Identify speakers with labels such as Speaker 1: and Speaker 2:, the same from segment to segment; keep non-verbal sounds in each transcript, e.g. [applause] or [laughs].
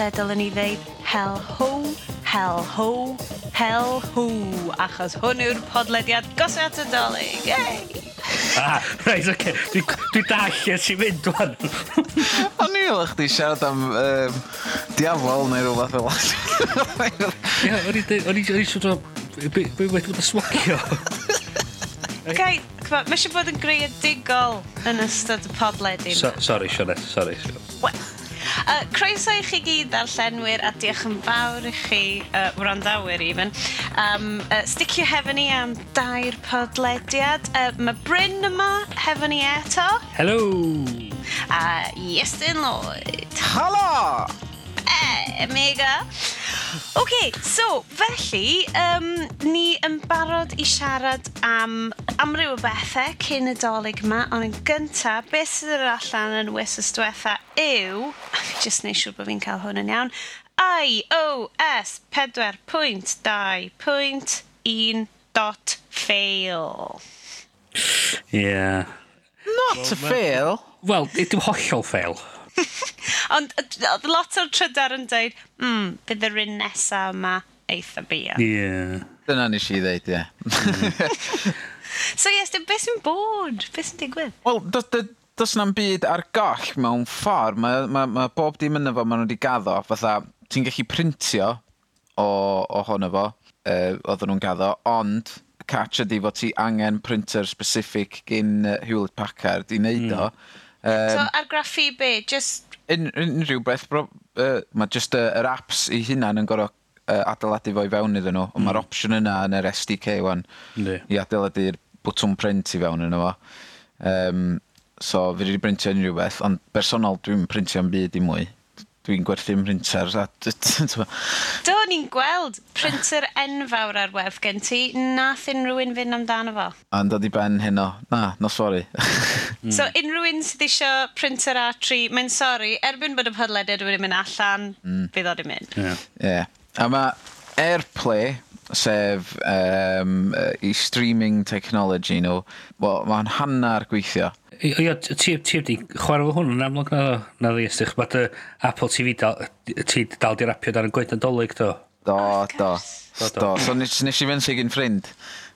Speaker 1: lle dylen ni ddeud hel ho, hel ho, hel ho, achos hwn yw'r podlediad gosod at y dolyg. Yay!
Speaker 2: Ah, reit, oce. Okay. Dwi, dwi dall e ti'n mynd, dwan.
Speaker 3: O'n i fel chdi siarad am um, diafol neu rhywbeth fel all.
Speaker 2: Ie, o'n i siarad am... Be wedi bod yn swagio?
Speaker 1: Gai, cfa, mae eisiau bod yn greadigol yn ystod y podledyn.
Speaker 2: So, sorry, Sionet, sorry.
Speaker 1: Sionet. Uh, croeso i chi gyd darllenwyr a diolch yn fawr i chi uh, wrandawyr even. Um, uh, you hefo ni am dair podlediad. Uh, mae Bryn yma hefo ni eto.
Speaker 2: Helo!
Speaker 1: A uh, Iestyn Lloyd.
Speaker 3: Helo!
Speaker 1: E, mega. OK, so, felly, um, ni yn barod i siarad am amryw o bethau cyn y dolyg yma, ond yn gyntaf, beth sydd yr allan yn wysus diwetha yw, a [laughs] fi jyst neud siŵr bod fi'n cael hwn yn iawn, iOS 4.2.1.fail.
Speaker 2: Ie. Yeah.
Speaker 3: Not well, a fail.
Speaker 2: Wel, dim hollol fail. [laughs]
Speaker 1: Ond oedd lot o'r trydar yn dweud, mm, bydd yr un nesaf yma eitha bia.
Speaker 2: Ie. Yeah.
Speaker 3: Dyna nes i ddeud, ie. Yeah. [laughs]
Speaker 1: so yes, beth sy'n bod? Beth sy'n digwydd?
Speaker 3: Wel, does na'm byd ar goll mewn ffordd. Mae ma, ma bob dim yna fo maen nhw wedi gaddo. Fatha, ti'n gallu printio o, o ohono fo, e, oedden nhw'n gaddo, ond catch ydi fod ti angen printer specific gyn uh, Hewlett Packard i wneud mm. o.
Speaker 1: Um, so argraffu be? Just...
Speaker 3: Un, unrhyw beth, bro, uh, mae just yr uh, er apps i hunan yn gorau uh, adeiladu fo i fewn iddyn nhw, mm. mae'r opsiwn yna yn yr SDK wan
Speaker 2: ne.
Speaker 3: i adeiladu'r bwtwm print i fewn yna fo. Um, so, fi wedi printio unrhyw beth, ond bersonol dwi'n printio'n byd i mwy dwi'n gwerthu'n printer.
Speaker 1: Do, ni'n gweld printer enfawr ar werth gen ti. Nath unrhyw un fynd amdano fo.
Speaker 3: A yn dod i ben heno. Na, no sori. [laughs]
Speaker 1: so unrhyw un sydd eisiau printer A3, mae'n sori, erbyn bod y podlediad wedi mynd allan, mm. fydd oed mynd.
Speaker 2: Ie.
Speaker 3: Yeah. yeah. A mae AirPlay, sef um, i streaming technology nhw, well, mae'n hannar gweithio.
Speaker 2: Ie, ti wedi chwarae fo hwn yn amlwg na ddo, na ddi ystych, mae Apple TV dal, ti dal di rapio dar yn gwaith nadolig do.
Speaker 3: Oh, do,
Speaker 2: do, do.
Speaker 3: So nes, nes i fynd sy'n gyn ffrind.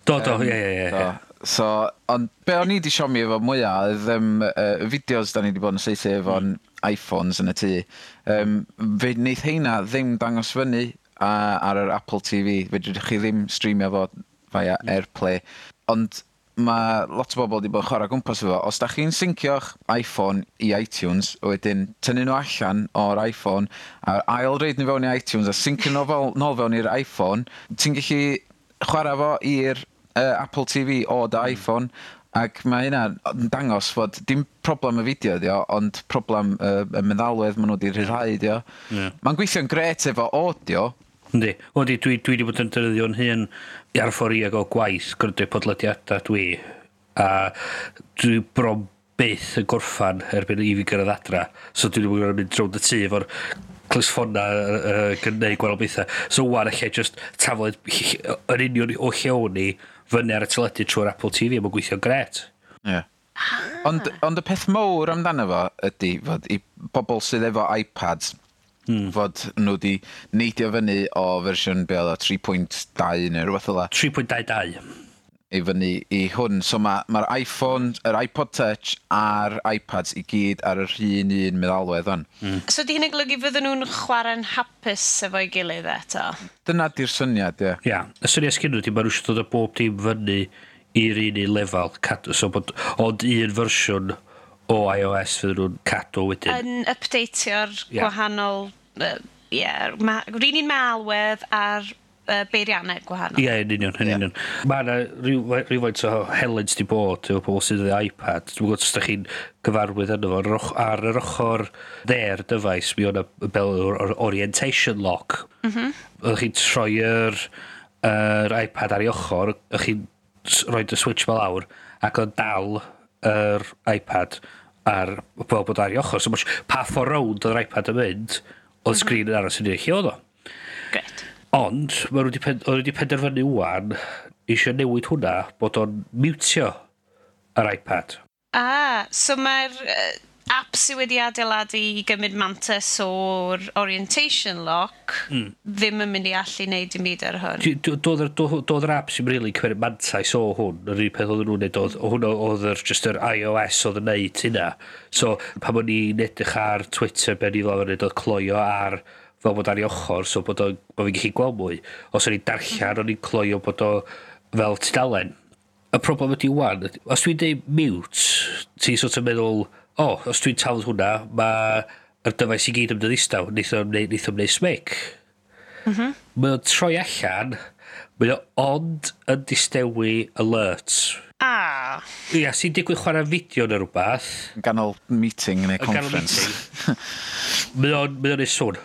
Speaker 2: Do, do, ie, ie, ie.
Speaker 3: So, ond be o'n i wedi siomi efo mwyaf, oedd um, uh, fideos da ni wedi bod yn seithi efo'n mm. iPhones yn y tŷ. Um, fe wneith heina ddim dangos fyny a ar yr Apple TV. Fedrwch chi ddim streamio fo via mm. Airplay. Ond mae lot o bobl wedi bod yn chwarae gwmpas efo. Os da chi'n syncio'ch iPhone i iTunes, wedyn tynnu nhw allan o'r iPhone, a ail reid nhw fewn i iTunes, a syncio nhw fel, nôl fewn i'r iPhone, ti'n gallu chwarae fo i'r uh, Apple TV o da mm. iPhone, Ac mae hynna yn dangos fod dim problem y fideo dio, ond problem uh, y meddalwedd maen nhw wedi rhyddhau ydi o.
Speaker 2: Yeah.
Speaker 3: Mae'n gweithio'n gret efo audio,
Speaker 2: Yndi. Wedi, dwi, dwi wedi bod yn defnyddio'n hun ar ffordd i ag o gwaith gwrdd podlediadau dwi. A dwi bron byth yn gorffan erbyn i fi gyrraedd adra. So dwi wedi bod yn mynd drwy'n y tŷ efo'r clysffona uh, gynnau gwael bethau. So wan allai just tafod yn union o llewn ni fyny ar y teledu trwy'r Apple TV a mae'n gweithio'n gret.
Speaker 3: Yeah. Ond, ah. ond y peth mowr amdano fo ydy fod i bobl sydd efo iPads Hmm. fod nhw wedi neidio fyny o fersiwn bel o 3.2 neu rhywbeth ola.
Speaker 2: 3.22.
Speaker 3: I fyny i hwn. So mae'r ma, ma iPhone, yr iPod Touch a'r iPads i gyd ar yr un un meddalwedd o'n. Mm.
Speaker 1: So di hynny golygu fydden nhw'n chwarae'n hapus efo'i gilydd eto?
Speaker 3: Dyna di'r syniad, ie.
Speaker 2: Ia, yeah. y syniad sgyn nhw, ti'n maen nhw eisiau dod o bob dim fyny i'r un un lefel. So bod, ond un fersiwn o iOS fydden nhw'n cadw wedyn.
Speaker 1: Yn updateio'r
Speaker 2: yeah.
Speaker 1: gwahanol... Uh, yeah, ma, rhan un malwedd ar uh, beiriannau gwahanol.
Speaker 2: Ie, yn union, yn
Speaker 3: yeah.
Speaker 2: union. Mae yna rhywfaint o helens di bod efo pobl sydd wedi iPad. Dwi'n gwybod os ydych chi'n gyfarwydd yno fo. Ar yr ochr dde'r dyfais, mi o'na o'r orientation lock. Mm -hmm. Oeddech chi'n troi'r er, iPad ar ei ochr, ych chi'n rhoi y switch fel awr, ac o'n dal yr iPad ar fel bod ar ei ochr. So mwys, pa ffordd rownd oedd yr iPad yn mynd, oedd mhm. sgrin yn aros yn ei lle oedd o.
Speaker 1: Gret.
Speaker 2: Ond, mae wedi, pen, wedi penderfynu wwan eisiau newid hwnna bod o'n mutio yr iPad.
Speaker 1: Ah, so mae'r... Uh app sydd wedi adeiladu i gymryd mantis o'r orientation lock mm. ddim yn mynd i allu wneud dim byd ar hwn.
Speaker 2: Doedd do, do, yr app sy'n really cymryd mantais o hwn, yr un peth oedden nhw'n neud, hwn oedd yr just yr iOS oedd yn neud hynna. So pan o'n i'n edrych ar Twitter ben i fel yn neud oedd cloio ar fel bod ar ei ochr, so bod o'n gallu gweld mwy. Os o'n i'n darllen, o'n i'n cloio bod o fel tudalen. Y problem ydy wan, os dwi'n deud mute, ti'n sort of meddwl o, oh, os dwi'n tafod hwnna, mae y dyfais i gyd yn istaw, wneud o'n wneud smic. Mm -hmm. Mae o'n troi allan, mae o ond yn distewi alerts.
Speaker 1: Ah.
Speaker 2: Ia, sy'n digwydd chwarae fideo neu rhywbeth.
Speaker 3: Ganol meeting neu
Speaker 2: conference. Ganol
Speaker 3: meeting.
Speaker 2: mae o'n ei sôn.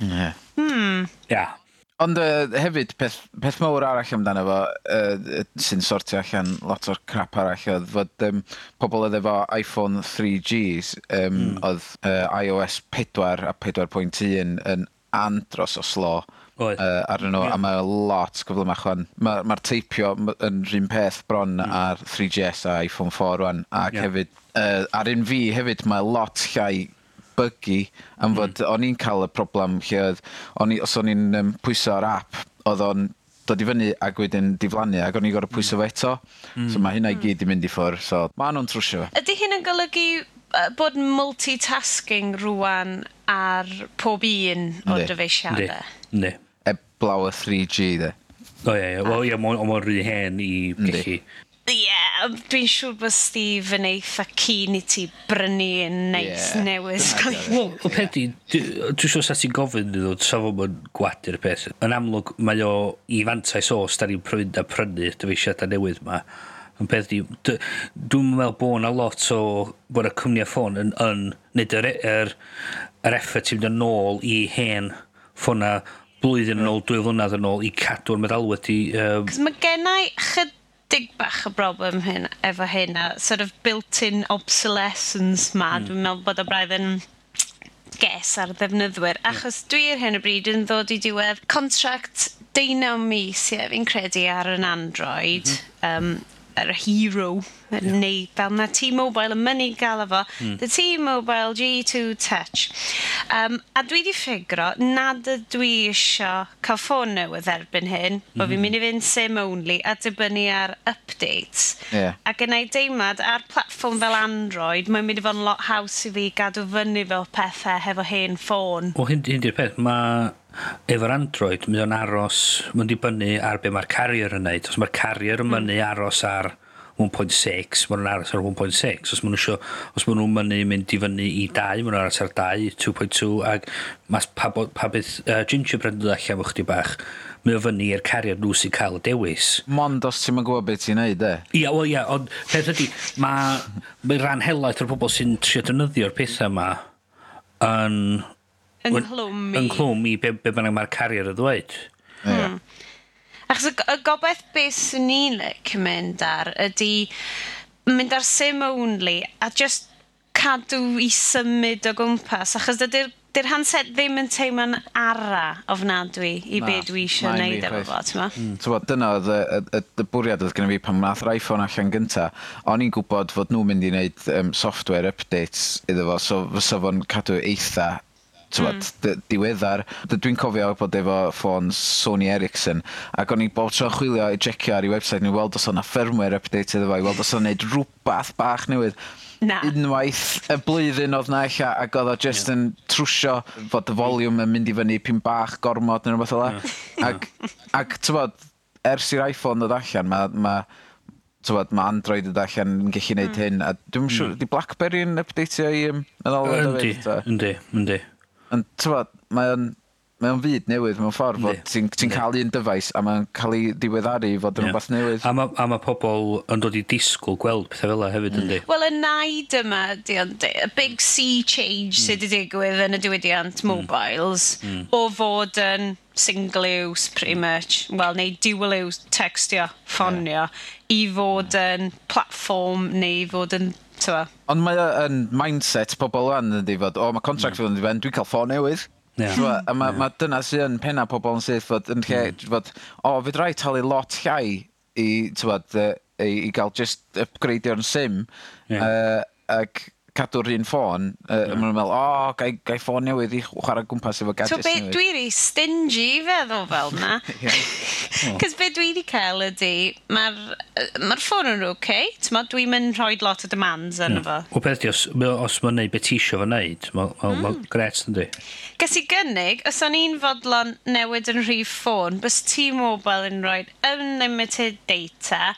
Speaker 2: Ie. Yeah.
Speaker 3: Hmm.
Speaker 2: Ia. Yeah.
Speaker 3: Ond uh, hefyd, peth, peth mawr arall amdano fo, uh, sy'n sortio allan lot o'r crap arall, oedd fod um, pobl oedd efo iPhone 3Gs, um, mm. oedd uh, iOS 4 a 4.1 yn, andros o slo
Speaker 2: Oed.
Speaker 3: uh, arnyn nhw, yeah. a mae lot gyflymach o'n. Mae'r ma teipio yn rhywun peth bron mm. ar 3GS a iPhone 4 rwan, ac
Speaker 2: yeah.
Speaker 3: hefyd, uh, ar un fi hefyd mae lot llai buggy am hmm. fod mm. o'n i'n cael y problem lle oedd, o'n i, os o'n i'n um, pwyso ar app, oedd o'n dod i fyny ac wedyn diflannu ac o'n i'n gorau pwyso hmm. fo eto. Mm. So mae hynna i hmm. gyd i mynd i ffwr So mae nhw'n trwsio fe.
Speaker 1: Ydy hyn yn golygu uh, bod multitasking rwan ar pob un o'r dyfeisiadau?
Speaker 2: Ne. ne.
Speaker 3: Eblaw y 3G de.
Speaker 2: O ie, ie. Wel ie, mae'n rhy hen i gallu
Speaker 1: Ie, yeah, dwi'n siŵr bod Steve yn eitha cyn i ti brynu yn neis
Speaker 3: yeah.
Speaker 1: newydd.
Speaker 2: Wel, o peth i, dwi'n siŵr sa ti'n gofyn iddo, sa fo mae'n gwadu'r peth. Yn amlwg, mae o i fantais os da ni'n prynu a prynu dyfeisiadau newydd ma. Yn peth i, dwi'n meddwl bod yna lot o bod y cwmni a ffôn yn, yn nid yr, e, yr, yr effort sy'n mynd yn ôl i hen ffona blwyddyn yn ôl, dwy flynedd yn ôl i cadw'r meddalwedd i... Um...
Speaker 1: Cos mae gennau chyd dig bach y broblem hyn, efo hyn, a sort of built-in obsolescence ma, mm. dwi'n meddwl bod o braidd yn ges ar ddefnyddwyr, hmm. achos dwi ar hyn o bryd yn ddod i diwedd contract deunaw mis, ie, fi'n credu ar yn Android, mm -hmm. um, yr Hero yeah. neu fel na T-Mobile yn mynd i gael efo, mm. the T-Mobile G2 Touch. Um, a dwi wedi ffigro nad ydw i eisiau cael ffôn newydd erbyn hyn, mm. bo fi'n hmm. mynd i fynd sim only a dibynnu ar updates. Yeah. yn ei deimlad ar platform fel Android, mae'n mynd i fod yn lot haws i fi gadw fyny fel pethau hefo hen ffôn.
Speaker 2: O, hyn, hyn di'r peth, mae efo'r Android, mae o'n aros, mae'n dibynnu ar be mae'r carrier yn neud. Os mae'r carrier yn hmm. mynd mm. aros ar 1.6, maen nhw'n aros ar 1.6. Os maen nhw isio, os maen nhw'n mynd, mynd i fyny i 2, maen nhw'n aros ar 2, 2.2, ac mas pa, pa beth uh, gingerbread yn dod allan fo chdi bach, mae o fyny i'r cariad nhw sy'n cael y dewis.
Speaker 3: Mond os ti'n gwybod beth ti'n neud, e?
Speaker 2: Ia, wel ia, ond peth ydy, mae ma rhan helaeth o'r bobl sy'n trio dynyddio'r pethau yma yn...
Speaker 1: Yn clwm i...
Speaker 2: Yn clwm i be, be bynnag mae'r cariad y ddweud.
Speaker 3: Yeah. Hmm.
Speaker 1: Achos y gobaith beth sy'n ni'n mynd ar ydy mynd ar sim only a just cadw i symud o gwmpas. Achos dydy'r dy'r handset ddim yn teimlo'n ara ofnadwy i
Speaker 3: na,
Speaker 1: beth dwi eisiau
Speaker 3: gwneud
Speaker 1: efo fo, ti'n ma?
Speaker 3: Mm. So, dyna oedd y, y, y, bwriad oedd gen i fi pan wnaeth yr iPhone allan gynta. O'n i'n gwybod fod nhw'n mynd i wneud um, software updates iddo fo, so fysa fo'n cadw eitha mm. diweddar. Dwi'n cofio bod efo ffôn Sony Ericsson, ac o'n i bob tro chwilio i jecio ar ei website ni, weld os o'na firmware update iddo fo, i weld os o'na neud rhywbeth bach newydd.
Speaker 1: Na.
Speaker 3: Unwaith y blwyddyn oedd na eich ac oedd o just yeah. yn trwsio fod y volume yn mynd i fyny pyn bach gormod neu rhywbeth o. Yeah. Ac, ac tywod, ers i'r iPhone ddod allan, mae ma, tywod, mae Android yn allan yn gallu gwneud mm. hyn, a dwi'n siŵr, mm. di BlackBerry yn updateio i um, meddwl?
Speaker 2: Yndi, yndi, yndi.
Speaker 3: Ond tywod, mae o'n mae o'n fyd newydd mewn ffordd fod ti'n ti cael un dyfais a mae'n cael ei diweddaru i fod yn rhywbeth newydd.
Speaker 2: A mae, a mae pobl yn dod i disgwyl gweld pethau fel hefyd mm. yndi.
Speaker 1: Wel y naid yma, di, y big sea change mm. sydd wedi digwydd yn y diwydiant mm. mobiles mm. o fod yn single use pretty mm. much, wel neu dual use textio, ffonio, i fod yn platform neu i fod yn tyfa.
Speaker 3: Ond mae yn mindset pobl yn ydi fod, o, mae contract mm. fydd yn dwi'n cael ffôn newydd.
Speaker 2: Yeah.
Speaker 3: Swa, a mae yeah. ma dyna sy'n yn penna pobl yn syth fod yn lle, mm. fod, o, fydd rhaid talu lot llai i, tywad, uh, i, i gael just upgradeio'n sim.
Speaker 2: Yeah.
Speaker 3: Uh, ac cadw'r un ffôn, uh, yeah. maen nhw'n meddwl, o, oh, gai, gai ffôn newydd i chwarae gwmpas efo gadgets so,
Speaker 1: be,
Speaker 3: newydd.
Speaker 1: Dwi wedi stingy feddwl fel yna. Cos [laughs] [laughs] be dwi wedi cael ydy, mae'r ma ffôn yn oce, okay, ti'n dwi'n mynd rhoi lot o demands yn efo. Mm.
Speaker 2: O beth di, os, os mae'n neud beth isio fo neud, mae'n ma, mm. ma gret yn di.
Speaker 1: Ges i gynnig, os o'n i'n fodlon newid yn rhif ffôn, bys T-Mobile yn rhoi unlimited data,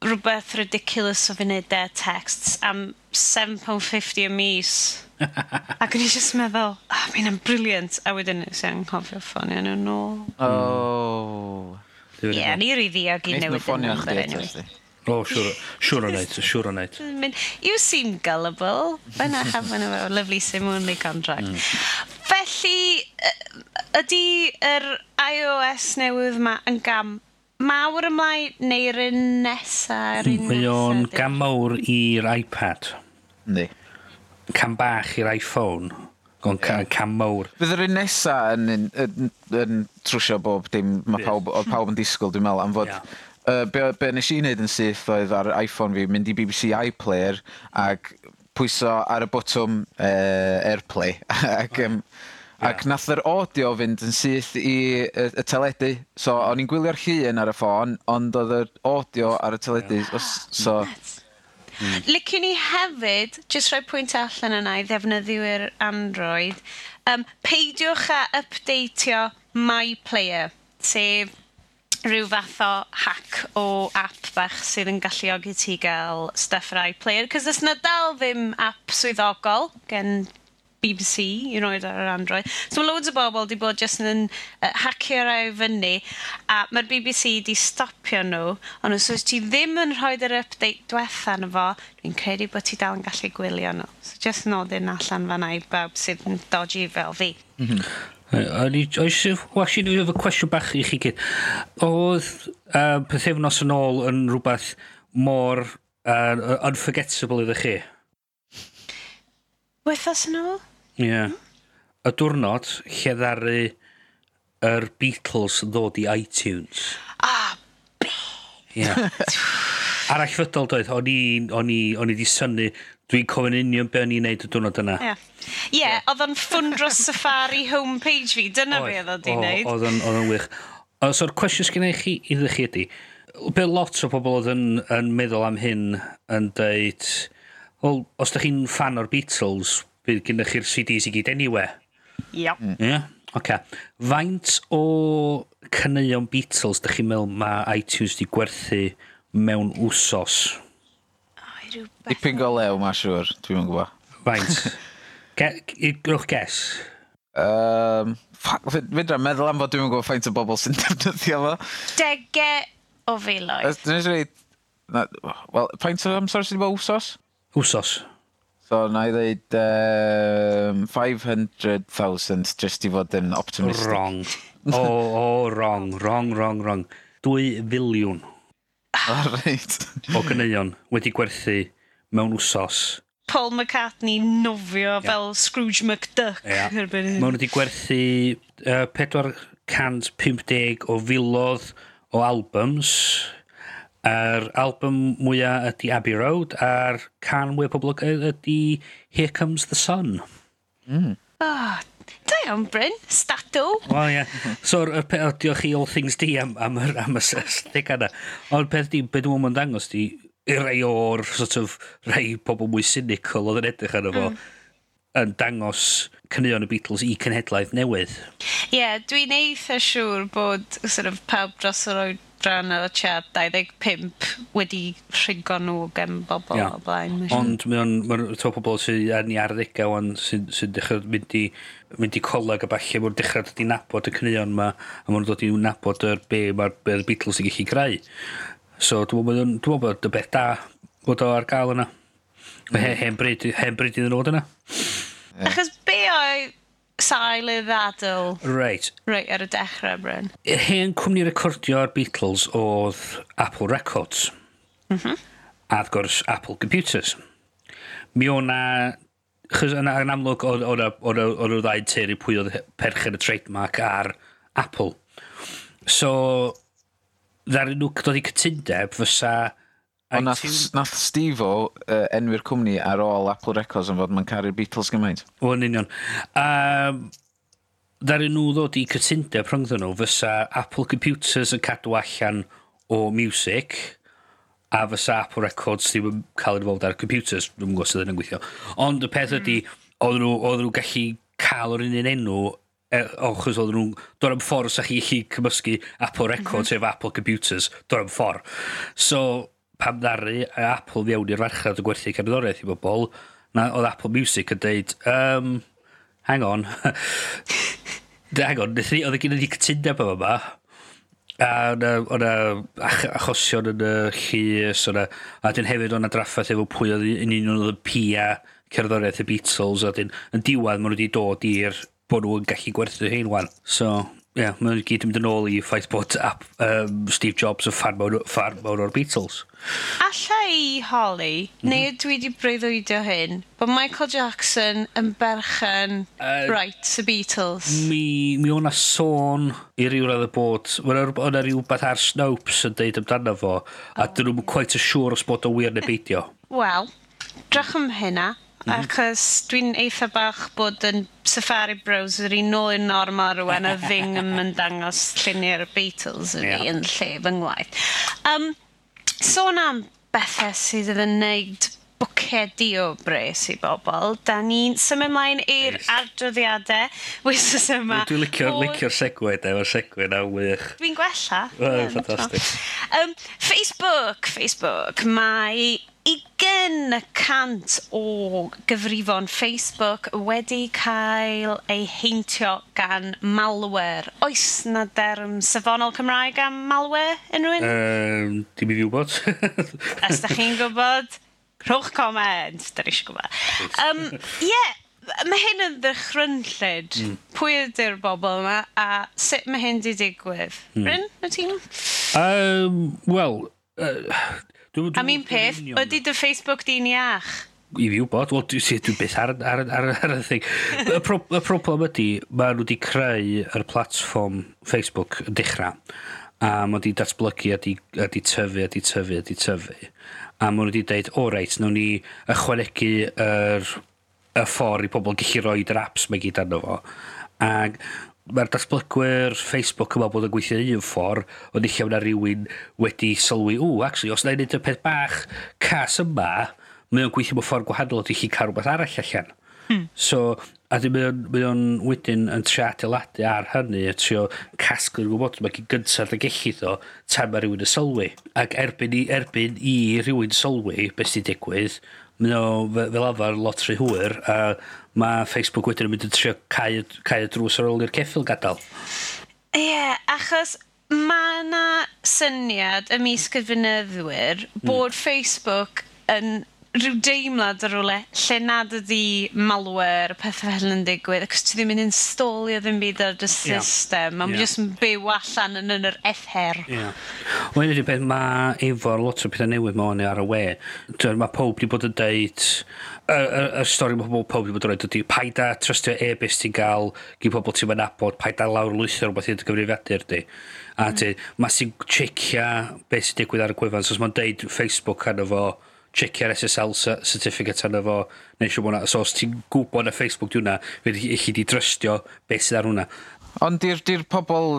Speaker 1: rhywbeth ridiculous o fi wneud dare texts am £7.50 y mis. [laughs] Ac o'n i just meddwl, oh, mi'n am briliant. A wedyn nes i'n anghofio ffonio nhw nôl.
Speaker 3: O.
Speaker 1: Ie, yeah, ni rwy ddiog i newid yn number anyway.
Speaker 2: O, siwr, siwr o neud, siwr o neud.
Speaker 1: You seem gullible. When I have one of our lovely sim only contract. Mm. Felly, ydy yr iOS newydd yma yn gam mawr ymlaen neu'r un nesaf?
Speaker 2: Mae o'n gan mawr i'r iPad.
Speaker 3: Ni.
Speaker 2: Cam bach i'r iPhone. Gon yeah. cam mawr.
Speaker 3: Fydd yr un nesa yn, yn, yn, yn trwsio bob dim, mae pawb, oedd pawb yn disgwyl dwi'n meddwl, am fod
Speaker 2: yeah.
Speaker 3: uh, be, be nes i wneud yn syth oedd ar iPhone fi, mynd i BBC iPlayer ac pwyso ar y botwm uh, AirPlay ac um, oh Ac nath yr audio fynd yn syth i y, y teledu. So, mm. o'n i'n gwylio'r llun ar y ffôn, ond oedd yr audio ar y teledu. Mm. So, Mm.
Speaker 1: Liciwn ni hefyd, jyst rhoi pwynt allan yna i ddefnyddiwyr Android, um, peidiwch a updateio My Player, sef rhyw fath o hack o app bach sydd yn galluogi ti gael stuff ar iPlayer, cos ys na dal ddim app swyddogol gen BBC i roed ar yr Android. So mae loads o bobl wedi bod jyst yn uh, hacio rai fyny a mae'r BBC wedi stopio nhw ond os oes ti ddim yn rhoi yr update diwetha yn fo, dwi'n credu bod ti dal yn gallu gwylio nhw. So jyst nodyn allan fan'na i bawb sydd yn dodgy fel fi.
Speaker 2: Mm -hmm. Oes, was i efo cwestiwn bach i chi gyd. Oedd um, pethefnos yn ôl yn rhywbeth mor uh, unforgettable iddo chi?
Speaker 1: Wythos yn ôl?
Speaker 2: Ie. Yeah. Y diwrnod lle ddaru yr Beatles ddod i iTunes.
Speaker 1: Ah,
Speaker 2: Ie. [laughs] Yeah. Arall fydol doedd, o'n i o'n i, o'n i di synnu, dwi'n cofyn union be o'n i'n neud y diwrnod yna.
Speaker 1: Ie, yeah. yeah, oedd o'n ffwndro Safari homepage fi, dyna be oedd o'n i'n neud.
Speaker 2: Oedd o'n oedd o'n wych. So'r cwestiwn sgynnau chi iddo chi ydy, be lot o bobl oedd yn, yn meddwl am hyn yn dweud, well, os da chi'n fan o'r Beatles, bydd gennych chi'r CDs i gyd anyway.
Speaker 1: Ia.
Speaker 2: Yep. Mm. Yeah. Oce. Okay. Faint o caneuon Beatles dych chi'n meddwl mae iTunes wedi gwerthu mewn wsos?
Speaker 1: Oh,
Speaker 3: Dipyn go lew, mae'n siŵr. Dwi'n yn gwybod.
Speaker 2: Faint. Gwrwch ges.
Speaker 3: Um, Fydra, meddwl am fod dwi'n gwybod faint o bobl sy'n [laughs] defnyddio fo.
Speaker 1: Dege o filoedd.
Speaker 3: Dwi'n eisiau Wel, faint o amser sydd wedi bod wsos?
Speaker 2: Wsos.
Speaker 3: So, na i ddeud um, 500,000 just i fod yn optimistic.
Speaker 2: Wrong. O, oh, oh, wrong, wrong, wrong, wrong. 2 filiwn.
Speaker 3: O, reit.
Speaker 2: o gyneuon wedi gwerthu mewn wsos.
Speaker 1: Paul McCartney nofio yeah. fel Scrooge McDuck. Yeah.
Speaker 2: Mae wedi gwerthu uh, 450 o filodd o albums Yr album mwyaf ydy Abbey Road a'r can mwyaf poblogaidd ydy Here Comes the Sun. Mm.
Speaker 1: Oh, da iawn, Bryn. Statw.
Speaker 2: Wel, ie. Yeah. So, y peth, diolch i all things di am, am, am, am y stig yna. Ond peth di, beth dwi'n mynd dangos di, i rei o'r sort of, rei pobl mwy cynical oedd yn edrych arno fo, mm. yn dangos cynnion y Beatles i cenhedlaeth newydd.
Speaker 1: Ie, yeah, dwi'n eitha siŵr bod sort of, pawb dros yr oed adran ar y chat 25 wedi rhigo nhw gen bobl
Speaker 2: yeah.
Speaker 1: o blaen.
Speaker 2: Ond mae'n ma to pobl sydd yn i arddegau o'n sy'n sy dechrau mynd i, mynd i coleg a falle mae'n dechrau dod i nabod y cynnion yma a mae'n dod i nabod yr be mae'r be Beatles yn gallu greu. So dwi'n meddwl bod y beth da bod o ar gael yna. Mae mm. hen bryd, hen bryd iddyn nhw yna. Yeah.
Speaker 1: Achos be oedd sail y ddadl.
Speaker 2: Right.
Speaker 1: Right, ar y dechrau, Bryn.
Speaker 2: Hen cwmni recordio'r Beatles oedd Apple Records. Mm -hmm. A wrth gwrs, Apple Computers. Mi o na... Chos yna yn amlwg o'n o'r ddau teulu pwy oedd perchen y trademark ar Apple. So, ddaru nhw dod i cytundeb fysa
Speaker 3: Ond nath,
Speaker 2: iTunes...
Speaker 3: nath Steve-o uh, enwi'r cwmni ar ôl Apple Records yn fod ma'n caru'r Beatles gymaint.
Speaker 2: O, yn union. Um, Ddari nhw ddod i cytundeb rhwngddyn nhw fysa Apple Computers yn cadw allan o music a fysa Apple Records ddim yn cael ei fod ar computers, dwi'n gwybod sydd yn gweithio. Ond y peth ydy, hmm. oedd nhw, oedd nhw gallu cael o'r un un enw e, ochos oedd nhw'n dod am ffordd sa'ch chi chi cymysgu Apple Records mm -hmm. efo Apple Computers, dod am ffordd. So, pam ddaru Apple fewn i'r farchnad o gwerthu cerddoriaeth i bobl, na oedd Apple Music yn deud, um, hang on, [laughs] hang on, ni, oedd gen i ni cytundeb yma yma, a oedd e, e ach, achosion yn y llys, e, a dyn hefyd oedd yna draffaeth efo pwy oedd yn un oedd y pia cerddoriaeth y Beatles, a dyn yn diwedd maen nhw wedi dod i'r bod nhw'n gallu gwerthu hyn wan. So, Ie, yeah, mae'n gyd yn mynd yn ôl i ffaith bod ap, um, Steve Jobs yn fan mawr, fan mawr o'r Beatles.
Speaker 1: Alla i, holi,
Speaker 2: mm.
Speaker 1: neu dwi wedi breuddwydio hyn, bod Michael Jackson yn berchen
Speaker 2: uh,
Speaker 1: right y Beatles.
Speaker 2: Mi, mi o'na sôn i ryw radd y bod, o'na rhywbeth ar Snopes yn deud amdano fo, oh. a dyn nhw'n quite yn siŵr os bod o wir neu beidio.
Speaker 1: Wel, drach am hynna,
Speaker 2: Mm -hmm.
Speaker 1: Achos dwi'n eitha bach bod yn Safari browser i nôl yn norma rwan a ddim yn mynd dangos lluniau'r Beatles yn
Speaker 2: yeah.
Speaker 1: yn lle fy ngwaith. Um, sôn am bethau sydd yn wneud bwcedi o bres i bobl, da ni'n symud ymlaen i'r
Speaker 2: nice.
Speaker 1: adroddiadau wythnos yma.
Speaker 2: Dwi'n licio'r
Speaker 1: o...
Speaker 2: licio segwe, da, mae'r segwe na wych.
Speaker 1: Dwi'n gwella.
Speaker 2: Oh,
Speaker 1: yeah,
Speaker 2: fantastic.
Speaker 1: Um, Facebook, Facebook, mae 20 cant o gyfrifon Facebook wedi cael ei heintio gan malware. Oes na derm safonol Cymraeg am malware unrhyw un?
Speaker 2: Um, dim i fi wybod. [laughs]
Speaker 1: Os da chi'n gwybod, rhowch comment, da ni eisiau gwybod. Um, yeah, mae hyn yn ddychrynllid. Mm. Pwy ydy'r bobl yma a sut mae hyn di digwydd? Mm. Ryn, na ti'n?
Speaker 2: Um, Wel, uh,
Speaker 1: Am un peth, ydy dy Facebook di'n iach?
Speaker 2: I fi wybod, wel dwi'n dwi beth ar, ar, ar, ar, y thing. Y, pro, y problem ydy, mae nhw wedi creu yr platform Facebook yn dechrau. A mae wedi datblygu a di, a di tyfu, a di tyfu, a di tyfu. A mae nhw wedi dweud, o reit, nawn ni ychwanegu yr, y ffordd i pobl gallu rhoi yr apps mae gyd arno fo. Ac mae'r datblygwyr Facebook yma bod yn gweithio un ffordd, ond eich yna rhywun wedi sylwi, ww, actually, os na i wneud y peth bach cas yma, mae o'n gweithio mewn ffordd gwahanol, dwi'n chi cael rhywbeth arall allan. Hmm. So, a dwi'n mae o'n wedyn yn trio adeiladu ar hynny, a trio casglu'r gwybod, mae gen gyntaf y gellid o, tan mae rhywun yn sylwi. Ac erbyn i, erbyn i rhywun sylwi, beth sy'n digwydd, mae o fel arfer lot rhy hwyr a mae Facebook wedyn yn mynd yn trio cael, cael y drws ar ôl i'r ceffil gadael.
Speaker 1: Ie, yeah, achos mae yna syniad ym mis cyfynyddwyr hmm. bod mm. Facebook yn rhyw deimlad ar rwle lle nad ydi malware, pethau fel yn digwydd, ac ti ddim yn installio ddim byd ar y system, yeah.
Speaker 2: a
Speaker 1: yeah. jyst yn byw allan yn yn yr ether.
Speaker 2: Yeah. Wel, ydy beth mae efo lot o pethau newydd mae o'n ar y we. Mae pob wedi bod yn deud, y y, y stori mae pobl pob wedi bod yn rhaid ydy, paid a trystio e-bus ti'n gael gyda pobl ti'n mynd abod, paid a lawr lwytho rhywbeth i'n gyfrifiadur di. A mm. mae sy'n checio beth sy'n digwydd ar y gwefan, so os mae'n deud Facebook arno fo, checio'r SSL certificate arno fo, neu siw bod So, os ti'n gwybod na Facebook diwna, fe i chi di drystio beth sydd ar hwnna.
Speaker 3: Ond di'r di pobl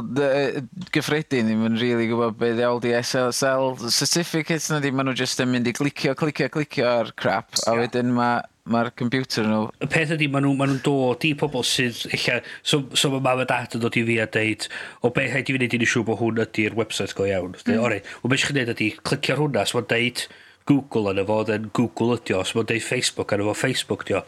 Speaker 3: gyffredin ddim yn really gwybod beth ddiawl di SSL certificates na di, maen nhw jyst yn mynd i glicio, clicio, clicio ar crap, a wedyn mae mae'r computer nhw...
Speaker 2: Y peth ydy, maen nhw'n ma nhw dod i pobl sydd... eich... so, so mae mam a dad yn dod i fi a deud, o be haid i fi wneud i ni siw bod hwn ydy'r website go iawn. Mm. Ori, o beth ydych chi'n gwneud ydy, clicio hwnna, so mae'n deud, Google yna fo, then Google ydi o. Os mae'n deud Facebook yna fo, Facebook ydi o.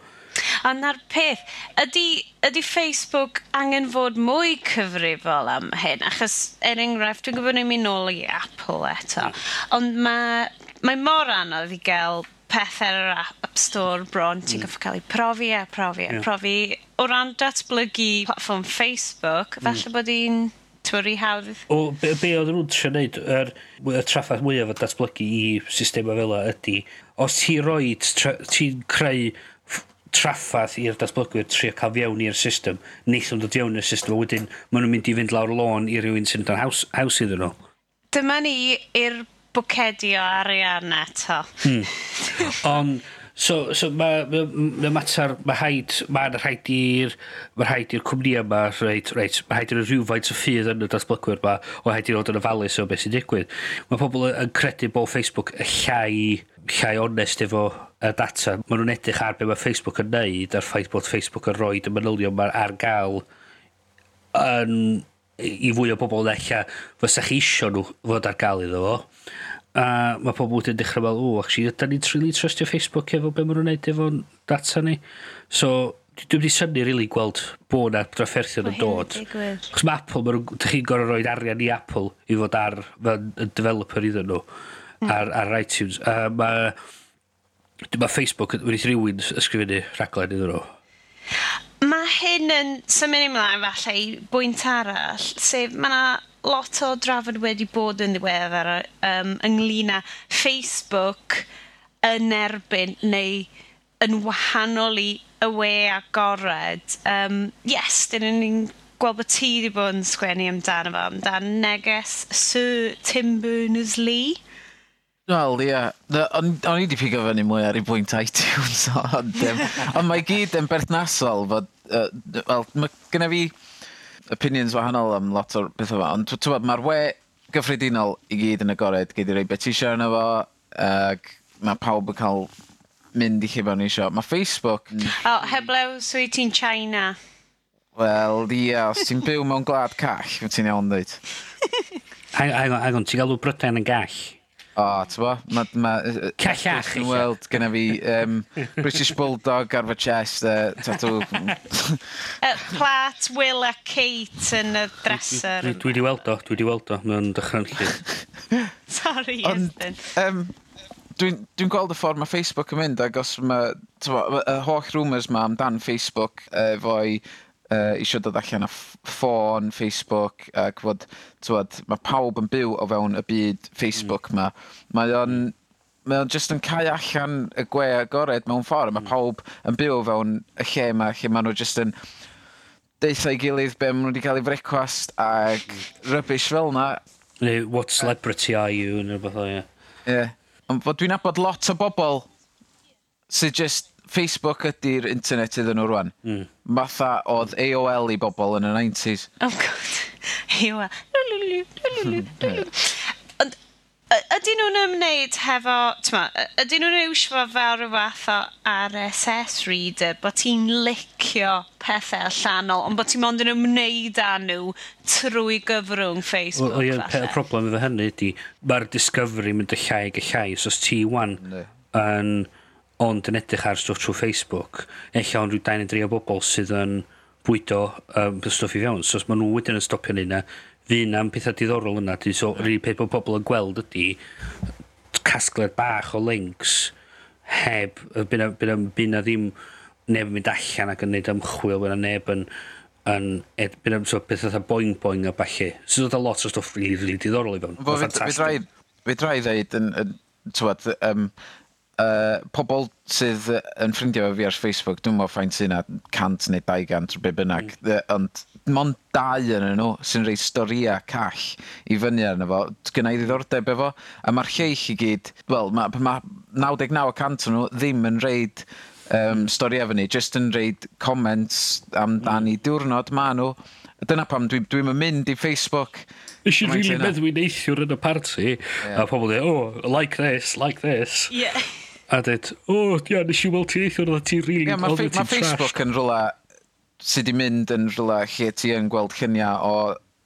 Speaker 1: A na'r peth, ydy, ydy Facebook angen fod mwy cyfrifol am hyn? Achos, er enghraifft, dwi'n gwybod ni'n mynd nôl i Apple eto. Ond mae mae mor anodd i gael pethau ar yr App Store bron, ti'n mm. goffo cael ei profi a profi a yeah. profi. O ran datblygu platform Facebook, mm. falle mm. bod i'n twri hawdd.
Speaker 2: O, be, be oedd nhw'n trio wneud, yr er, er traffaith mwyaf o datblygu i systema fel ydy, os ti roi, ti'n creu traffath i'r datblygwyr trio cael fiewn i'r system, neith nhw'n dod fiewn i'r system, a wedyn maen nhw'n mynd i fynd lawr lôn i rywun sy'n dod haws, haws iddyn nhw.
Speaker 1: Dyma ni i'r bwcedio arian eto. Hmm. [laughs]
Speaker 2: Ond So, so mae ma, ma mater, mae haid, mae'n rhaid i'r ma rhaid i'r cwmni yma, reit, reit, mae haid i'r rhywfaint o ffydd yn y datblygwyr yma, o haid i'r oed yn ofalus o beth sy'n digwydd. Mae pobl yn credu bod Facebook y llai, llai onest efo y data. Mae nhw'n edrych ar beth mae Facebook yn neud a'r ffaith bod Facebook yn rhoi y manylion mae ar gael yn, i fwy o bobl ddechrau fysa chi isio nhw fod ar gael iddo fo A mae pobl wedi'n dechrau fel, o, actually, da ni'n trili really trustio Facebook efo be maen nhw'n neud efo data ni. So, dwi wedi syni rili really gweld bod na drafferthion yn dod. Chos mae Apple, da chi'n gorau rhoi arian i Apple i fod ar y developer iddyn nhw mm. ar, ar iTunes. A mae ma Facebook wedi rhywun ysgrifennu rhaglen iddyn nhw.
Speaker 1: Mae hyn yn symud ymlaen falle i bwynt arall, sef mae lot o drafod wedi bod yn ddiweddar um, ynglyn â Facebook yn erbyn neu yn wahanol i y we agored. Um, yes, dyn ni'n gweld bod ti wedi bod yn sgwennu amdano fo, amdan neges Sir Tim Berners-Lee.
Speaker 3: Wel, ie. Yeah. O'n i wedi pigo fyny mwy ar ei bwynt iTunes, [laughs] ond, um, [laughs] ond mae gyd yn berthnasol fod, uh, wel, mae genna fi opinions wahanol am lot o'r beth yma, ond mae'r we gyffredinol i gyd yn agored, gyd i rei beth eisiau yna fo, ac mae pawb yn cael mynd i chi fewn eisiau. Mae Facebook... Mm.
Speaker 1: O, oh, heblew, swy ti'n China.
Speaker 3: Wel, ia, os ti'n byw mewn gwlad call, ti'n iawn dweud. [laughs]
Speaker 2: hang on, ti'n galw Brydain yn gall?
Speaker 3: O, ti'n bo? Ma, ma,
Speaker 2: Cellach.
Speaker 3: Dwi'n weld gyda fi um, British Bulldog ar fy chest. Uh, tatw. [laughs]
Speaker 1: Plat, Will a Kate yn y dresser.
Speaker 2: Dwi wedi weld o, dwi wedi weld o. Mae'n dechrau'n lle. [laughs]
Speaker 1: Sorry, Iestyn.
Speaker 3: Um, dwi'n dwi gweld y ffordd mae Facebook yn mynd, ac os mae y holl rumours ma amdan Facebook efo'i uh, eisiau dod allan o ffôn, Facebook, ac fod, tywed, mae pawb yn byw o fewn y byd Facebook mm. ma. Mae o'n, mm. mae o'n just yn cael allan y gwe agored mewn ffordd. Mae mm. pawb yn byw o fewn y lle ma, lle mae nhw just yn deitha i gilydd be maen nhw wedi cael ei frecwast ac rybys fel yna.
Speaker 2: Neu, what celebrity are you, neu rhywbeth o, ie.
Speaker 3: Ie. Ond fod dwi'n abod lot o bobl sydd just Facebook ydy'r internet iddyn nhw rwan. Mm. Matha oedd AOL i bobl yn y 90s.
Speaker 1: Oh god. [laughs] AOL. Ond ydyn nhw'n ymwneud hefo, tyma, ydyn nhw'n iwsio fel rhyw fath o RSS reader, bod ti'n licio pethau allanol, ond bod ti'n mond yn ymwneud â nhw trwy gyfrwng Facebook.
Speaker 2: Wel, ie, y problem efo hynny ydy, mae'r discovery mynd y llai ac y llai, so os ti wan yn... No ond yn edrych ar stwff trwy Facebook, eich ond rhyw 23 o bobl sydd yn bwydo um, stwff i fewn. So os maen nhw wedyn yn stopio hynna, fydd yna'n pethau diddorol yna. So, rhi peth bod pobl yn gweld ydy casgled bach o links heb, byna, ddim neb yn mynd allan ac yn neud ymchwil, byna neb yn, yn ed, byna so, beth oedd boing boing a falle. So oedd a lot o stwff rili, really, rili really diddorol i fewn.
Speaker 3: Fe drai ddeud yn, yn tywed, um, uh, pobl sydd yn ffrindio fi ar Facebook, dwi'n meddwl ffaint sy'n 100 neu 200 be bynnag, mm. ond mond dau yn nhw sy'n rhoi storia call i fyny arno fo. gyna i ddiddordeb efo, a mae'r lleill i gyd, wel, mae ma 99% o nhw ddim yn reid um, stori efo ni, just yn reid comments amdani mm. diwrnod ma nhw. Dyna pam dwi'n dwi, dwi mynd i Facebook.
Speaker 2: Nes i'n rili meddwl i neithiwr yn y party, yeah. a pobl dweud, oh, like this, like this.
Speaker 1: Yeah. [laughs]
Speaker 2: a dweud, o, oh, ia, nes i weld ti eithaf, oedd ti'n rili...
Speaker 3: Really, mae ma Facebook yn rhywle sydd wedi mynd yn rhywle lle ti yn gweld lluniau o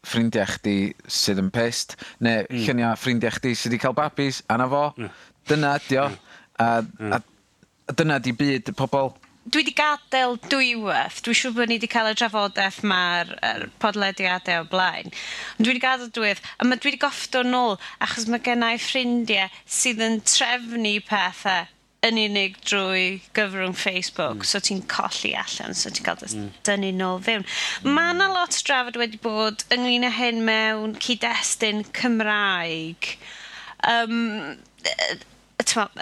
Speaker 3: ffrindiau chdi sydd yn pest, neu mm. lluniau ffrindiau chdi sydd wedi cael babis, a na fo, mm. dyna ydi o, a, a, a dyna di byd y pobl
Speaker 1: dwi wedi gadael dwywaith, dwi'n siŵr bod ni wedi cael y drafodaeth mae'r er, podlediadau o blaen, ond dwi wedi gadael dwywaith, a mae dwi wedi goffdo nôl achos mae gennau ffrindiau sydd yn trefnu pethau yn unig drwy gyfrwng Facebook, mm. so ti'n colli allan, so ti'n cael mm. dynnu nôl fewn. Mm. Mae yna lot o drafod wedi bod ynglyn â hyn mewn cyd-destun Cymraeg. Um,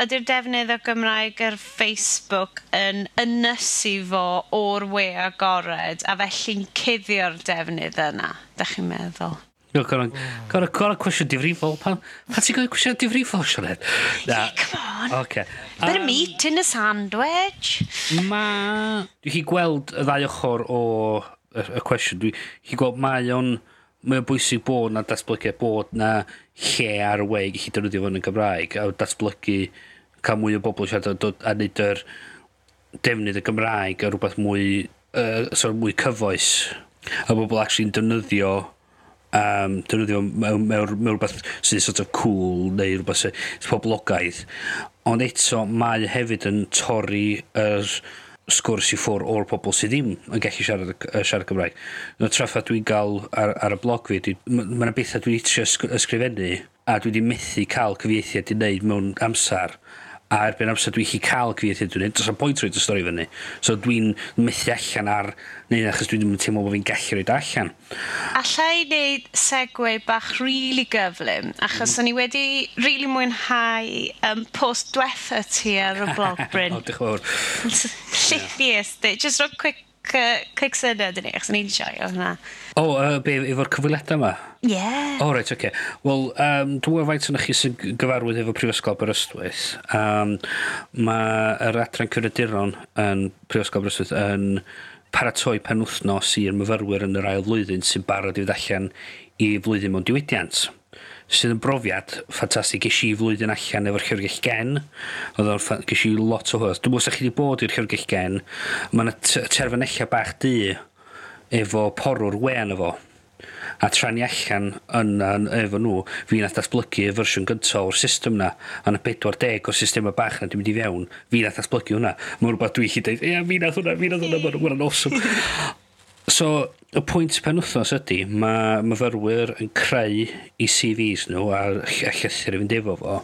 Speaker 1: ydy'r defnydd o Gymraeg ar Facebook yn ynysu fo o'r we agored, a felly'n cuddio'r defnydd yna, da chi'n meddwl?
Speaker 2: No, gorau gor gor cwestiwn difrifol. Pan, pan ti'n gofyn cwestiwn difrifol, Sionet?
Speaker 1: Yeah, come on.
Speaker 2: Okay.
Speaker 1: Bit Um, of meat in a sandwich.
Speaker 2: Ma... Dwi chi gweld y ddau ochr o y cwestiwn. Dwi chi gweld mae o'n... Mae o'n bwysig bod na datblygu bod na lle ar y wei gallu defnyddio fo yn y Gymraeg. A datblygu cael mwy o bobl siarad a, wneud yr defnydd y Gymraeg a rhywbeth mwy, uh, sorry, mwy cyfoes. A bobl actually'n defnyddio um, defnyddio mewn, mewn, mewn rhywbeth sy'n sort of cool neu rhywbeth sy'n poblogaidd. Ond eto mae hefyd yn torri yr sgwrs i ffwr o'r pobl sydd ddim yn gallu siarad, siarad Cymraeg. No, traffa dwi'n cael ar, ar y blog fi, mae yna bethau dwi'n itio ysgrifennu a dwi wedi methu cael cyfieithiad i wneud mewn amser a erbyn amser dwi'n chi cael creative dwi'n edrych yn o'n pwynt rwy'n stori fyny. So dwi'n methu allan ar, neu achos dwi'n teimlo bod fi'n gallu rwy'n allan.
Speaker 1: Alla i wneud segwe bach rili really gyflym, achos mm. o'n i wedi rili really mwynhau um, post diwetha ti ar y blog [laughs] Bryn.
Speaker 2: o, diolch yn fawr.
Speaker 1: Lle di just roi quick cig syniad i ni, achos ni'n siarad hwnna.
Speaker 2: O, oh, uh, be, efo'r cyfwyledau yma? Ie.
Speaker 1: Yeah.
Speaker 2: O, oh, reit, oce. Okay. Wel, um, dwi'n faint o'n chi sy'n gyfarwydd efo Prifysgol Aberystwyth. Um, Mae yr adran cyrraeduron yn Prifysgol Aberystwyth yn paratoi penwthnos i'r myfyrwyr yn yr ail flwyddyn sy'n barod i ddallan i flwyddyn mewn diwydiant sydd yn brofiad ffantastig. Ges i flwyddyn allan efo'r Llyfrgell Gen. Oedd o'n ges i lot o hwyrth Dwi'n mwyn chi wedi bod i'r Llyfrgell Gen. Mae yna terfynella bach di efo porwr wen efo a trani allan yn, yn, efo nhw fi nath datblygu y fersiwn gyntaf o'r system na a na 40 o'r system y bach na dwi'n mynd i fewn fi nath datblygu hwnna mae'n rhywbeth dwi'n chi dweud ia fi nath hwnna fi nath hwnna mae'n awesome [laughs] So, y pwynt penwthnos ydy, mae myfyrwyr yn creu i CVs nhw a, a llythyr i fynd efo fo.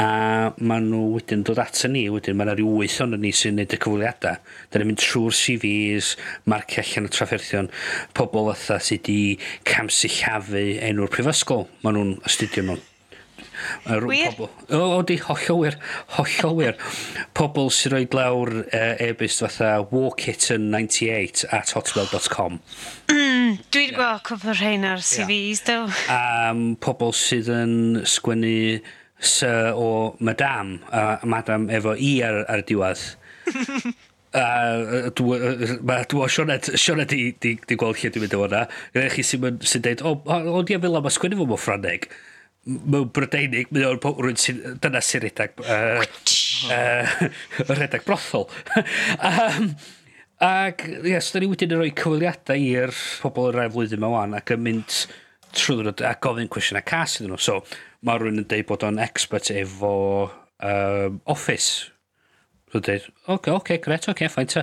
Speaker 2: A maen nhw wedyn dod ato ni, wedyn mae yna rhyw wyth ond ni sy'n neud y cyfweliadau. Da ni'n mynd trwy'r CVs, marcio allan y trafferthion, pobl fatha sydd wedi camsillafu enw'r prifysgol. Maen nhw'n astudio nhw.
Speaker 1: Wir?
Speaker 2: O, o, di, hollol wir. Hollol wir. Pobl sy'n rhoi lawr uh, e-bus fatha warkitten98 at hotmail.com.
Speaker 1: Mm, Dwi'n yeah. gweld cwpl rhain ar CVs, yeah. do.
Speaker 2: Um, pobl sydd yn sgwennu sir o madam, a uh, madam efo i ar, ar diwedd. [laughs] a mae dwi'n Sioned, Sioned di, di, di gweld lle dwi'n mynd o hwnna. Gwneud chi sy'n sy dweud, o, o, o, o, o, o, o, o, o, o, o, mewn Brydeinig, mae o'n rwy'n sy'n, dyna sy'n redag, uh, uh, [laughs] redag brothol. um, [laughs] ac, ie, yes, da ni wedyn yn rhoi cyfweliadau i'r pobl yr rhaid flwyddyn yma wan ac yn mynd trwy a gofyn cwestiynau cas iddyn nhw. So, mae rhywun yn dweud bod o'n expert efo um, office. So, dweud, oce, okay, oce, okay, gret, oce, okay, ffaint.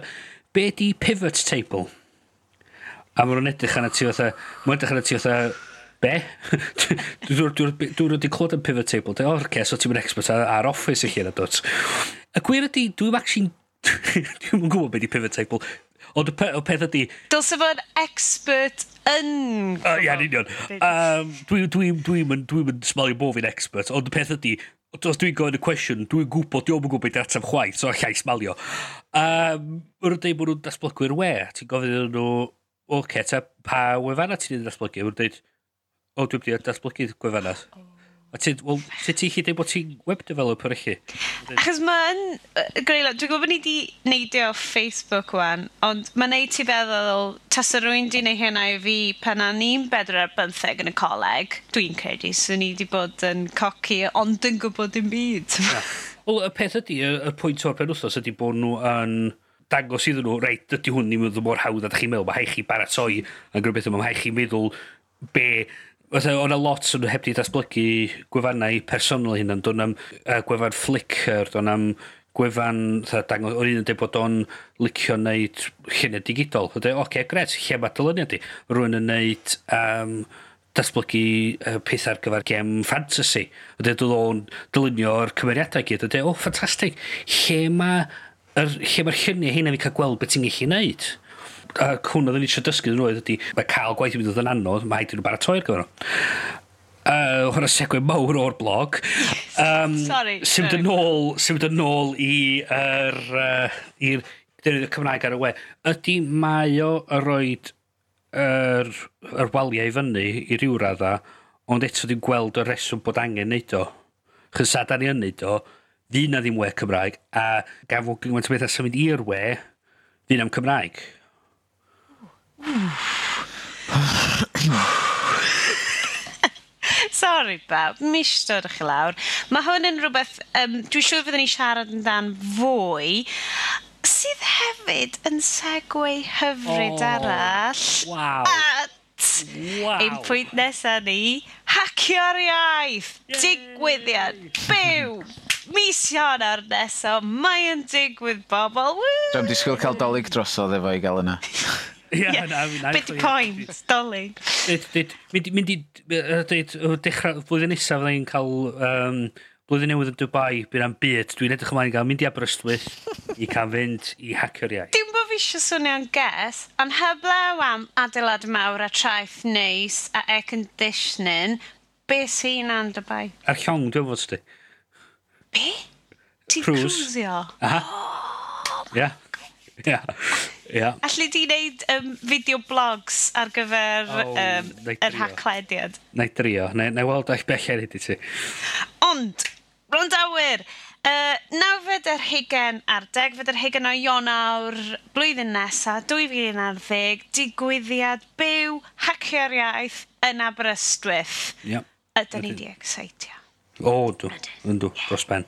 Speaker 2: Be di pivot table? A mae rhywun edrych yna ti fatha, mae'n edrych yna ti fatha, be? [laughs] Dwi'n wedi clod yn pivot table. Dwi'n o'r ces, o ti'n mynd expert ar office i chi yna, dod. Y gwir ydy, dwi'n actually... [laughs] dwi'n gwybod beth i pivot table. Ond y peth ydy...
Speaker 1: Dylse fo'n expert yn...
Speaker 2: Uh, Ia, union. Um, dwi'n dwi, dwi, dwi, dwi, dwi smalio bod fi'n expert, ond y peth ydy, os dwi'n gofyn y cwestiwn, dwi'n gwybod, dwi'n gwybod beth ateb chwaith, so allai smalio. Um, Wrth dweud bod nhw'n datblygwyr we, ti'n gofyn nhw, oce, okay, ta pa wefana ti'n ei datblygu? Wrth dweud, o, dwi wedi datblygu gwefannas. Oh. A ti, well, ti ti chi dweud bod ti'n web developer chi?
Speaker 1: Achos mae'n... Greula, dwi'n gwybod ni wedi neidio Facebook wan, ond mae'n neud ti feddwl, tas y rwy'n di neu hynna i fi pan a ni'n bedr ar byntheg yn y coleg, dwi'n credu, so ni wedi bod yn coci, ond yn gwybod dim byd.
Speaker 2: Wel, y peth ydy, y, y pwynt o'r penwthos ydy bod nhw yn dangos iddyn nhw, reit, dydy hwn ni'n mynd mor hawdd a ddech chi'n meddwl, mae haich chi baratoi yn gwybod beth yma, mae haich chi'n meddwl be Oedd yna e- e lot o'n heb di datblygu gwefannau personol hyn, ond o'n am uh, gwefan Flickr, o'n am gwefan, dangos, o'n un yn dweud bod o'n licio wneud lluniau digidol. Oedd oce, okay, gret, lle mae dylyniau di? Rwy'n yn wneud um, datblygu uh, peth ar gyfer gem fantasy. Oedd e dweud o'n dylunio'r cymeriadau gyd. Oedd o, oh, ffantastig, lle mae lle mae'r lluniau hynna fi cael gweld beth ti'n gallu wneud? ac hwn oedd yn eisiau dysgu yn oedd ydy, mae cael gwaith i mi ddod yn anodd, mae haid i nhw baratoi'r gyfer nhw. Uh, hwnna segwe mawr o'r blog. Um,
Speaker 1: Sorry.
Speaker 2: Symud yn ôl, symud yn ôl i er, uh, i'r dyrwydd y Cymraeg ar y we. Ydy mae o y roed yr, er, yr er waliau i fyny i ryw radda, ond eto dwi'n gweld y reswm bod angen neud o. Chyn sa da ni yn neud o, fi na ddim we Cymraeg, a gan fod o bethau symud i'r we, fi na'm Cymraeg. [sighs]
Speaker 1: Sorry, bawb. Mishtod ych chi lawr. Mae hwn yn rhywbeth... Um, Dwi'n siŵr fyddwn ni siarad yn dan fwy sydd hefyd yn segwe hyfryd
Speaker 2: oh,
Speaker 1: arall.
Speaker 2: Wow.
Speaker 1: At
Speaker 2: wow.
Speaker 1: ein pwynt nesaf ni, hacio'r iaith, Yay. digwyddiad, byw, mis Ionar nesaf, mae yn digwydd bobl.
Speaker 3: Dwi'n disgwyl cael dolyg drosodd efo i gael yna. [laughs] [laughs]
Speaker 1: yeah,
Speaker 2: na,
Speaker 1: Be di
Speaker 2: pwynt, doli? Mynd i, dechrau, blwyddyn nesaf fydda i'n cael um, blwyddyn newydd yn Dubai, bydd am byd, dwi'n edrych ymlaen i gael mynd i Aberystwyth i cael fynd i hacio'r iaith.
Speaker 1: Dim bod fi eisiau swnio'n ges, ond heblaw am adeilad mawr a traeth neis a air conditioning, be sy'n an Dubai?
Speaker 2: Ar llong, dwi'n fod sti.
Speaker 1: Be? Ti'n
Speaker 2: cruise?
Speaker 1: Cruise?
Speaker 2: Aha. [gasps] Oh Ia. Ia. Yeah.
Speaker 1: Allu di wneud um, fideo blogs ar gyfer
Speaker 2: oh,
Speaker 1: um, yr haclediad?
Speaker 2: Na i drio. Na i weld o'ch belled i ti.
Speaker 1: Ond, Rondawyr, uh, nawfed yr hugen ar deg, fed yr hugen o Ionawr, blwyddyn nesaf, 2010, digwyddiad byw, hacio'r iaith yn Aberystwyth.
Speaker 2: Yep.
Speaker 1: Ydyn ni di exeitio.
Speaker 2: O, dw, yn
Speaker 1: dw,
Speaker 2: dros ben.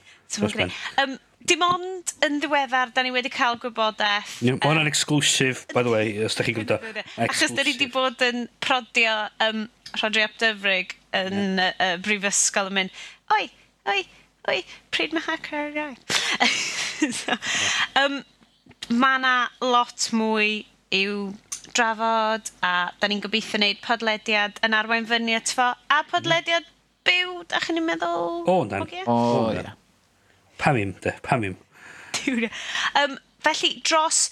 Speaker 1: Um, dim ond yn ddiweddar, da ni wedi cael gwybodaeth.
Speaker 2: Yeah, mae hwnna'n um, exclusif, by the way, os da chi'n gwybod.
Speaker 1: Achos da ni wedi bod yn prodio um, Rodri Ap Dyfrig yn yeah. uh, brifysgol yn mynd, oi, oi, oi, pryd mae hacker ar iaith. [laughs] so, um, mae yna lot mwy i'w drafod a da ni'n gobeithio wneud podlediad yn arwain fyny at fo a podlediad mm-hmm. byw, da chi'n meddwl?
Speaker 2: O, oh,
Speaker 1: dan.
Speaker 3: O,
Speaker 2: oh,
Speaker 3: ie.
Speaker 2: Yeah. Pam im, de, pam im.
Speaker 1: um, felly, dros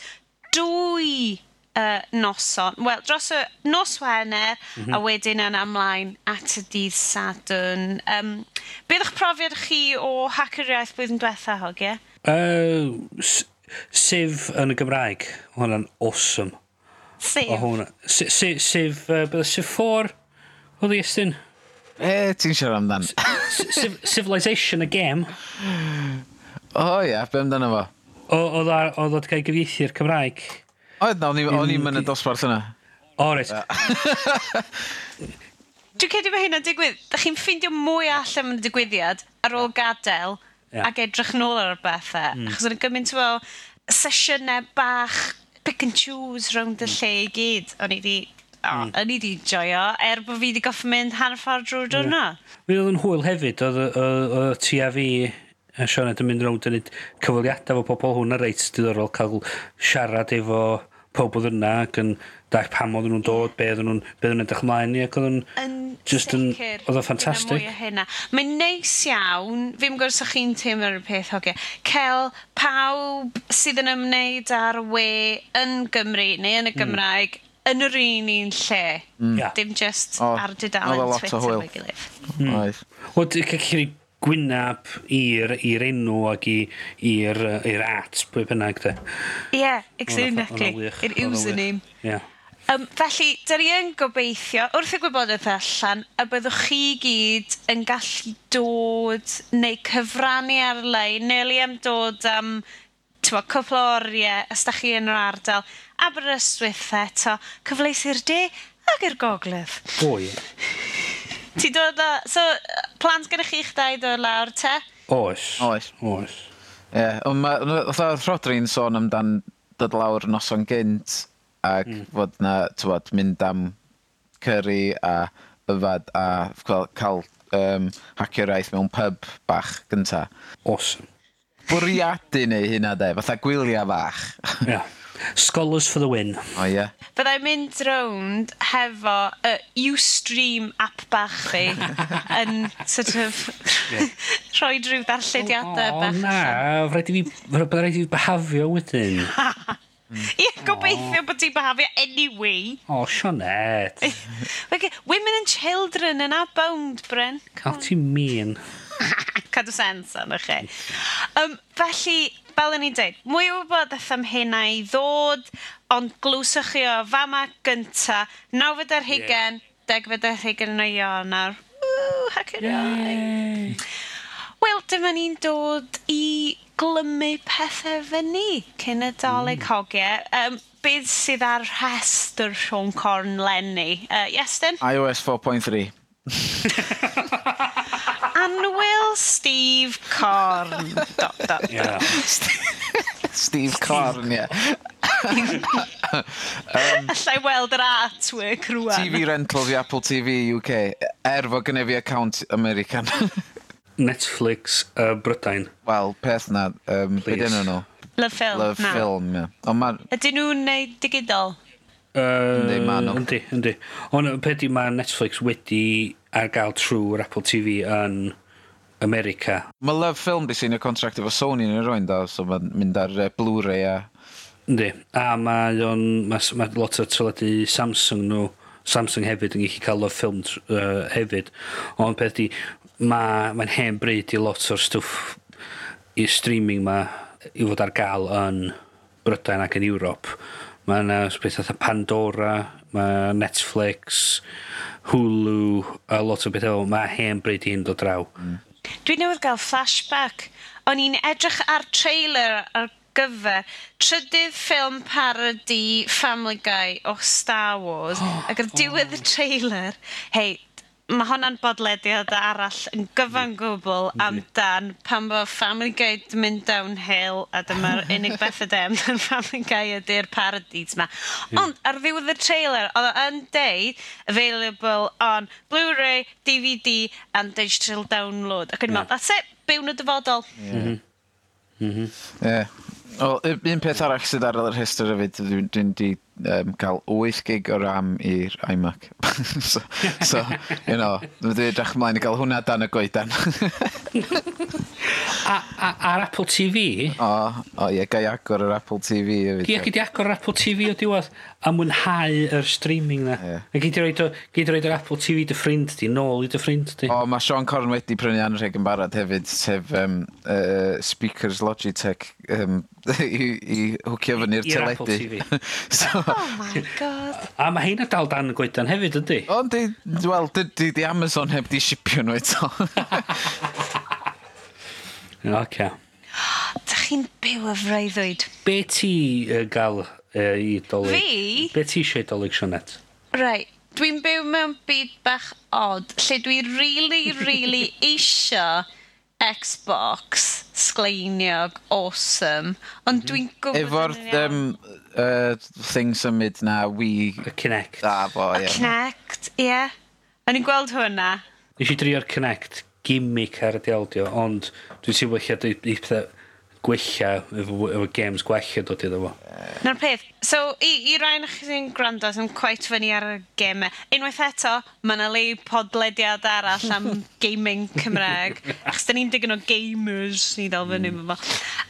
Speaker 1: dwy uh, noson, wel, dros y nos Wener, mm -hmm. a mhm. wedyn yn amlaen at y dydd Sadwn. Um, beth eich profiad chi o hacker iaith blwyddyn diwetha, hogia?
Speaker 2: Uh, sif yn y Gymraeg, hwnna'n awesome.
Speaker 1: Sif?
Speaker 2: O hwnna. Sif, sif, uh, sif 4, oedd i estyn?
Speaker 3: E, ti'n siarad amdan.
Speaker 2: Civilization y game.
Speaker 3: O oh, ia, yeah, be amdano fo?
Speaker 2: Oedd o gael gyfieithu'r Cymraeg.
Speaker 3: Oedd na, o'n i'n mynd y dosbarth yna.
Speaker 2: O, reit. [laughs]
Speaker 1: Dwi'n credu mae hynna'n digwydd, da chi'n ffeindio mwy all am y digwyddiad ar ôl gadael
Speaker 2: yeah.
Speaker 1: ac edrych nôl ar y bethau. Mm. Achos o'n gymaint o sesiynau bach, pick and choose rownd y lle i gyd. O'n i wedi o, mm. o'n i wedi joio, er bod fi wedi goffi mynd hanner ffordd drwy diwrnod. Yeah.
Speaker 2: Mi oedd yn hwyl hefyd, oedd y ti a fi a Sioned yn mynd rownd yn neud cyfweliadau fo pobl hwn a reit diddorol cael siarad efo pob oedd yna ac yn dach pam oedden nhw'n dod, be oedden nhw'n be oedden nhw'n edrych ymlaen ni ac oedden yn... just yn, oedd
Speaker 1: o'n
Speaker 2: ffantastig.
Speaker 1: Mae'n neis iawn, fi'n gwrs o'ch chi'n teimlo'r peth hoge, cael pawb sydd yn ymwneud ar we yn Gymru neu yn y hmm. Gymraeg mm yn yr un un lle.
Speaker 2: Mm. Yeah.
Speaker 1: Dim just
Speaker 3: o,
Speaker 1: ar dudalen Twitter o'i gilydd.
Speaker 3: Mm.
Speaker 2: Oedd. Wel, dwi'n cael gwynab i'r enw ac i'r at, pwy bynnag, de.
Speaker 1: Ie, yeah, exactly.
Speaker 2: Yr
Speaker 1: username.
Speaker 2: Ie. Yeah.
Speaker 1: Um, felly, da ni yn gobeithio, wrth y gwybodaeth allan, y byddwch chi gyd yn gallu dod neu cyfrannu ar-lein, neu li am dod am um, tywa, cwpl o oriau, os da chi yn yr ardal, Aberystwyth eto, cyfleus i'r de ac i'r gogledd.
Speaker 2: O, ie.
Speaker 1: Ti dod o... So, plans gyda chi'ch dau dod lawr, te?
Speaker 2: Oes.
Speaker 3: Oes.
Speaker 2: Oes.
Speaker 3: Ie, yeah, ond mae Rodri'n sôn amdan dod lawr noson gynt ac mm. fod na, tywod, mynd am curry a yfad a cael um, hacio'r mewn pub bach gynta.
Speaker 2: Awesome
Speaker 3: bwriadu neu hynna de, fatha gwylia fach.
Speaker 2: yeah. Scholars for the win.
Speaker 3: O ie. Yeah.
Speaker 1: Byddai'n mynd rownd hefo uh, Ustream app bach fi [laughs] yn sort of [laughs] rhoi rhyw ddarllediadau
Speaker 2: oh,
Speaker 1: bach.
Speaker 2: O na, rhaid i fi, rhaid i fi behafio wedyn. [laughs]
Speaker 1: Ie, gobeithio oh. bod ti'n behafio anyway.
Speaker 2: O, oh, Sioned.
Speaker 1: okay, women and children yn abound, Bryn.
Speaker 2: Cael ti'n mean
Speaker 1: cadw sens yn chi. Um, felly, fel o'n i'n dweud, mwy o wybodaeth am hynna i ddod, ond glwswch chi o fama gynta, 90 ar hugen, yeah. 10 ar hugen yn o Ionawr. Ww, hac
Speaker 2: yn
Speaker 1: Wel, dyma ni'n dod i glymu pethau fyny cyn y doleg mm. hogiau. Um, beth sydd ar rhestr Sean Corn Lenny? Uh, Iestyn?
Speaker 3: iOS 4.3.
Speaker 1: Anwyl Steve Corn. Dot, dot, dot.
Speaker 2: Yeah.
Speaker 3: Steve Corn, ie. [laughs]
Speaker 1: um, Alla i weld yr artwork rwan.
Speaker 3: TV rental fi Apple TV UK. Er fod gynnu fi account American. [laughs]
Speaker 2: Netflix uh, Brydain.
Speaker 3: Wel, peth na. Um,
Speaker 2: Please.
Speaker 3: Be dyn nhw?
Speaker 1: Love Film.
Speaker 3: Love
Speaker 1: na.
Speaker 3: Film, ie. Yeah.
Speaker 1: Ydyn nhw'n neud digidol?
Speaker 3: Yndi, uh, ma nhw.
Speaker 2: Yndi, yndi. Ond peth i Netflix wedi ar gael trwy'r Apple TV yn America.
Speaker 3: Mae Love Film di sy'n y contract efo Sony yn yr oen da, so mae'n mynd ar uh, Blu-ray a...
Speaker 2: Yndi, a mae o'n... Mae ma lot o teledu Samsung nhw, Samsung hefyd yn gallu cael Love Film uh, hefyd. Ond peth di, mae'n ma hen bryd i lot o'r stwff i streaming ma i fod ar gael yn Brydain ac yn Ewrop. Mae yna beth fatha Pandora, mae Netflix, Hulu, a lot o beth efo. Mae hen bryd i'n dod draw. Mm.
Speaker 1: Dwi newydd gael flashback. O'n i'n edrych ar trailer ar gyfer trydydd ffilm parody Family Guy o Star Wars oh, [gasps] ac ar diwedd oh. y trailer hei mae hwnna'n bodlediad arall yn gyfan gwbl amdan pan bod Family Guy yn mynd downhill a dyma'r [laughs] unig beth ydy amdan Family Guy ydy'r parodies ma. Ond ar ddiwedd y trailer, oedd o yn deud available on Blu-ray, DVD and digital download. Ac o'n i'n meddwl, that's it, byw yn y dyfodol.
Speaker 3: Ie. Yeah. Mm -hmm. yeah. O, un peth arall sydd ar yr rhestr hefyd, dwi'n dwi, dwi um, cael 8 gig o RAM i'r iMac. [laughs] so, so, you know, dwi'n edrych ymlaen i gael hwnna dan y goedan. [laughs]
Speaker 2: A, a, a'r Apple TV...
Speaker 3: O, o ie, gai agor yr Apple TV.
Speaker 2: Ie, gyd i agor yr Apple TV o diwedd a mwynhau yr streaming na.
Speaker 3: Yeah.
Speaker 2: A gei di roed yr Apple TV dy ffrind di, nôl i dy ffrind di.
Speaker 3: O, mae Sean Corn wedi prynu anrheg yn barod hefyd, sef um, uh, speakers Logitech um, [laughs] i, i hwcio fyny'r teledu. [laughs] so,
Speaker 1: oh my god.
Speaker 2: A, a mae heina dal dan y gwedan hefyd, ydy?
Speaker 3: O, di, wel, di, di, di Amazon heb di shipio nhw eto. [laughs]
Speaker 2: Oce.
Speaker 1: Dach chi'n byw y freuddwyd.
Speaker 2: Be ti uh, gael uh, i dolyg?
Speaker 1: Fi?
Speaker 2: Be ti eisiau i dolyg, Sionet?
Speaker 1: Rai, dwi'n byw mewn byd bach odd, lle dwi really, really [laughs] eisio Xbox sgleiniog awesome, ond mhm. dwi'n gwybod...
Speaker 3: Efo'r um, uh, thing symud na, we...
Speaker 2: Y Kinect.
Speaker 3: Da, fo, ie.
Speaker 1: Yeah. Kinect, ie. Yeah. A i'n gweld hwnna.
Speaker 2: Nes i drio'r Kinect gimmick ar y dialdio, ond dwi'n siŵr bod chi'n ei pethau gwella efo, efo games gwella dod iddo fo.
Speaker 1: Na'r peth. So, i, i rai na chi sy'n gwrando sy'n quite fyny ar y gemau. Unwaith eto, mae yna le podlediad arall am [laughs] gaming Cymraeg. Achos da ni'n digon o gamers i ddal fyny mm. fo.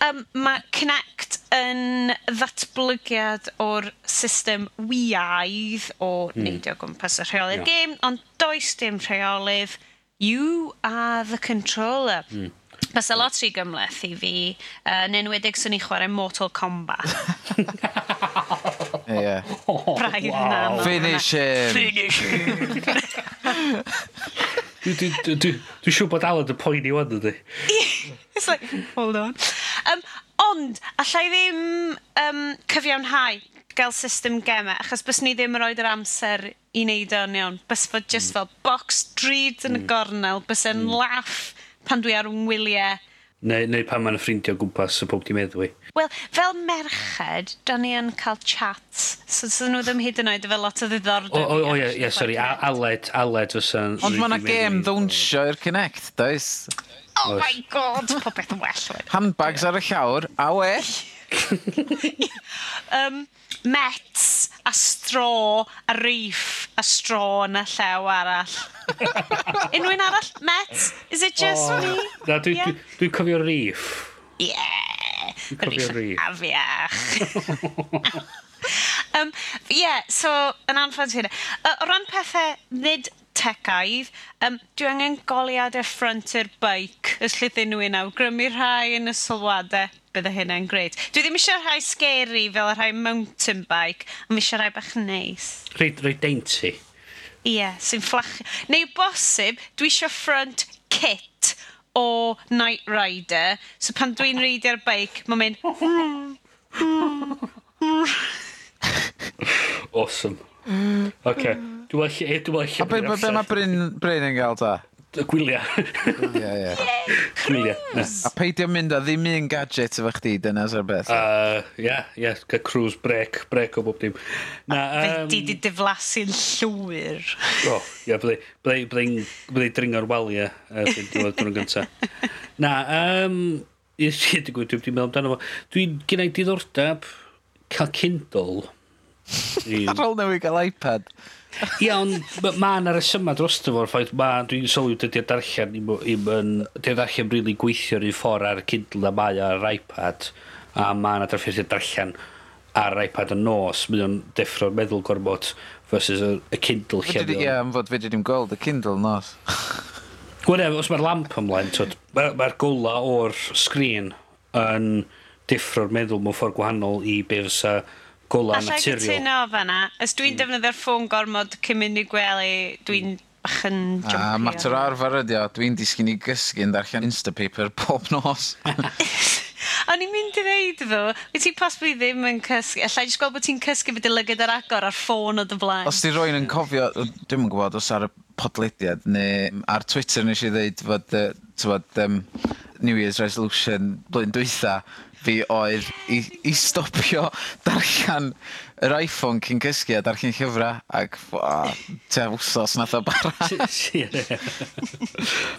Speaker 1: Um, mae Kinect yn ddatblygiad o'r system wiaidd o mm. neidio gwmpas y rheolydd
Speaker 2: yeah.
Speaker 1: game, ond does dim rheolydd you are the controller. Mm. Bysa lot rhy gymleth i fi, uh, yn enwedig swn i'n chwarae Mortal Kombat.
Speaker 3: Ie.
Speaker 1: Braidd yna. na.
Speaker 3: Finish him.
Speaker 1: Finish him. [laughs]
Speaker 2: Dwi'n siŵr bod Alan y poeni o'n ydy. [laughs]
Speaker 1: It's like, hold on. Um, ond, allai ddim um, cyfiawnhau gael system gemau, achos bys ni ddim yn rhoi yr amser i wneud o'n iawn. Bys fod just mm. fel box drud yn mm. y gornel, bys yn mm. laff pan dwi ar wyliau.
Speaker 2: Neu, neu pan mae'n ffrindio gwmpas y pob di meddwi.
Speaker 1: Wel, fel merched, da ni yn cael chats. So, so nhw ddim hyd yn oed efo lot o ddiddordeb.
Speaker 2: O, o, o, ie, ie, sori, aled, aled fysa'n...
Speaker 3: Ond mae'na gêm ddwnsio i'r Kinect, does?
Speaker 1: Oh my god, popeth yn well.
Speaker 3: Handbags ar y llawr, a well. [laughs]
Speaker 1: um, Mets a stro a reef a stro yn y llew arall. [laughs] Unrhyw'n arall? Mets? Is it just oh. me?
Speaker 2: Na, dwi'n
Speaker 1: yeah.
Speaker 2: dwi, dwi cofio reef.
Speaker 1: Yeah.
Speaker 2: Dwi'n cofio
Speaker 1: reef. Afiach. [laughs] um, yeah, so, yn anffod hynna. Uh, o ran pethau nid tecaidd, um, dwi angen goliad y ffrant i'r bike, ys lle ddyn nhw yn awgrymu rhai yn y sylwadau bydde hynna'n greit. Dwi ddim eisiau rhai scary fel y rhai mountain bike, ond eisiau rhai bach neis.
Speaker 2: Rhaid, rhaid dainty.
Speaker 1: Ie, yeah, sy'n fflach. Neu bosib, dwi eisiau front kit o Night Rider, so pan dwi'n reidio'r bike, mae'n mynd...
Speaker 2: Mm, awesome. Mm. Okay. Dwi'n well, eh, dwi'n well.
Speaker 3: A beth mae Bryn, Bryn yn gael ta?
Speaker 2: y gwyliau.
Speaker 3: Ie, [laughs] ie.
Speaker 2: Gwyliau.
Speaker 3: A peidio mynd a ddim un gadget efo chdi, dyna sy'r beth.
Speaker 2: Ie, ie, cael cruise break, break o bob dim. Na, um,
Speaker 1: di di diflasu'n llwyr.
Speaker 2: O, ie, byddai dringo'r waliau, [laughs] dwi'n yn gyntaf. Na, um, i'r shit i gwybod, dwi'n meddwl amdano fo. Dwi'n gynnau diddordeb cael Kindle. [laughs]
Speaker 3: Ar ôl newid gael iPad.
Speaker 2: Ia, ond mae yna resyma dros dy fo'r ffaith, ma, dwi'n sylwi dydy a darllen, im yn, dydy a darllen rili really gweithio'r un ffordd ar Kindle a mae ar iPad, a mae yna darllen darllen ar iPad yn nos, mae o'n deffro'r meddwl gormod versus y y Kindle lle.
Speaker 3: Ie, am fod fe ddim gweld y Kindle nos. [laughs]
Speaker 2: Gwneud, os mae'r lamp ymlaen, mae'r ma gola o'r sgrin yn deffro'r meddwl mewn ffordd gwahanol i be fysa gola
Speaker 1: Alla
Speaker 2: naturiol.
Speaker 1: Alla i gytuno fanna. Ys dwi'n mm. defnyddio'r ffôn gormod cyn mynd i gwely, dwi'n mm. bach yn jumpy.
Speaker 3: A mater arfer ydi o, dwi'n disgyn i gysgu yn darllen Instapaper pob nos. [laughs]
Speaker 1: O'n i'n mynd i ddeud fo, wyt ti posbli ddim yn cysgu, allai jyst gweld bod ti'n cysgu fy lygyd ar agor ar ffôn o dy blaen.
Speaker 3: Os di roi'n yn cofio, dwi'n yn gwybod os ar y podlediad neu ar Twitter nes i ddeud fod, uh, tywod, um, New Year's resolution blwyddyn dwytha fi oedd i, i stopio [laughs] darllen yr iPhone cyn cysgu a darllen llyfrau ac te wsos nath o bara. [laughs]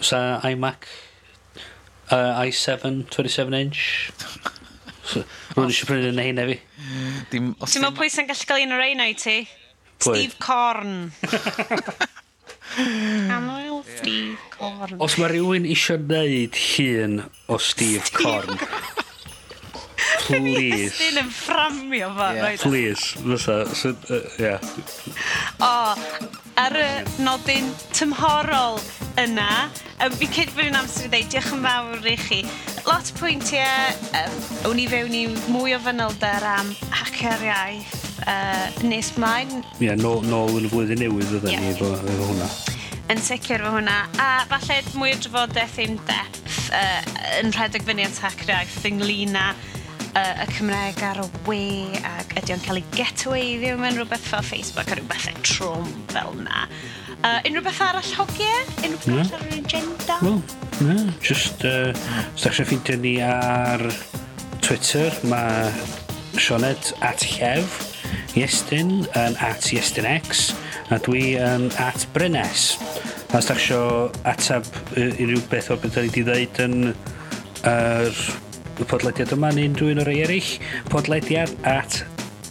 Speaker 2: Sa iMac uh, i7 27 inch? Rwy'n eisiau prynu yn
Speaker 3: hynna fi.
Speaker 1: Ti'n meddwl pwy sy'n gallu cael un o'r ein o'i ti? Steve Corn. [laughs] Amlwg. Steve Corn.
Speaker 2: Os mae rhywun eisiau neud llun o Steve Corn, [laughs] please.
Speaker 1: Dyn yn fframio
Speaker 3: fa.
Speaker 1: Yeah.
Speaker 2: Please, fysa. So, uh, yeah.
Speaker 1: O, ar y nodyn tymhorol yna, um, fi cyd bod yn amser i ddeud, diolch yn fawr i chi. Lot o pwyntiau, um, awn ni fewn i mwy o fanylder am hacer iaith uh, nes mlaen.
Speaker 2: Ie, yeah, nôl, nôl yn y flwyddyn newydd ydyn
Speaker 1: yeah.
Speaker 2: ni efo, efo hwnna
Speaker 1: yn sicr fo hwnna. A falle mwy o drafodaeth i'n depth uh, yn rhedeg fyny at hacer iaith ynglyn â uh, y Cymraeg ar y we ac ydy o'n cael ei getaweiddio mewn rhywbeth fel Facebook a rhywbeth yn trwm fel na. Uh, unrhyw beth arall hogiau? Unrhyw beth arall ar yr agenda?
Speaker 2: Wel, no, just, uh, os da eisiau ffeindio ni ar Twitter, mae Sionet at Llef, Iestyn yn at Iestyn X a dwi yn at Brynes. A os da eisiau atab unrhyw beth o beth da ni wedi dweud yn yr er podlediad yma neu unrhyw un o'r ei eraill, podlediad at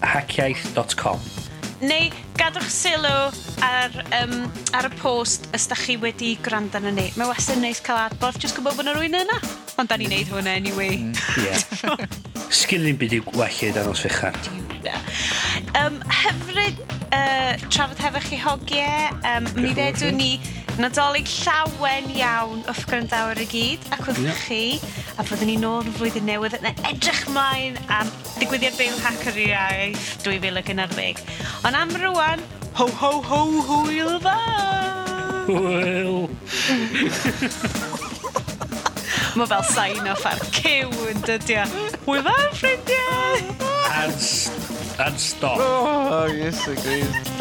Speaker 2: hackiaeth.com
Speaker 1: Neu gadwch sylw ar, um, ar y post os da chi wedi gwrando yn ni. Mae wastad yn neis cael adborth, jyst gwybod bod yna rwy'n yna. Ond da ni'n neud hwnna anyway.
Speaker 2: Mm, ie. Mm, [laughs] yeah. Sgyn ni'n byd i gwellu dan os fechan na.
Speaker 1: Um, hyfryd uh, trafod hefo chi hogiau. Um, mi ddedwn ni nadolig llawen iawn off gwrandawyr i gyd ac wrth
Speaker 2: yeah.
Speaker 1: chi a byddwn ni nôl yn flwyddyn newydd yn edrych mlaen am digwyddiad byw hacker i iaith 2011. Ond am rwan, ho ho ho hwyl dda!
Speaker 2: Hwyl! [laughs]
Speaker 1: Mae fel sign off ar cyw yn dydio. Hwyl dda, ffrindiau!
Speaker 2: Ar and stop.
Speaker 3: Oh, yes, agreed.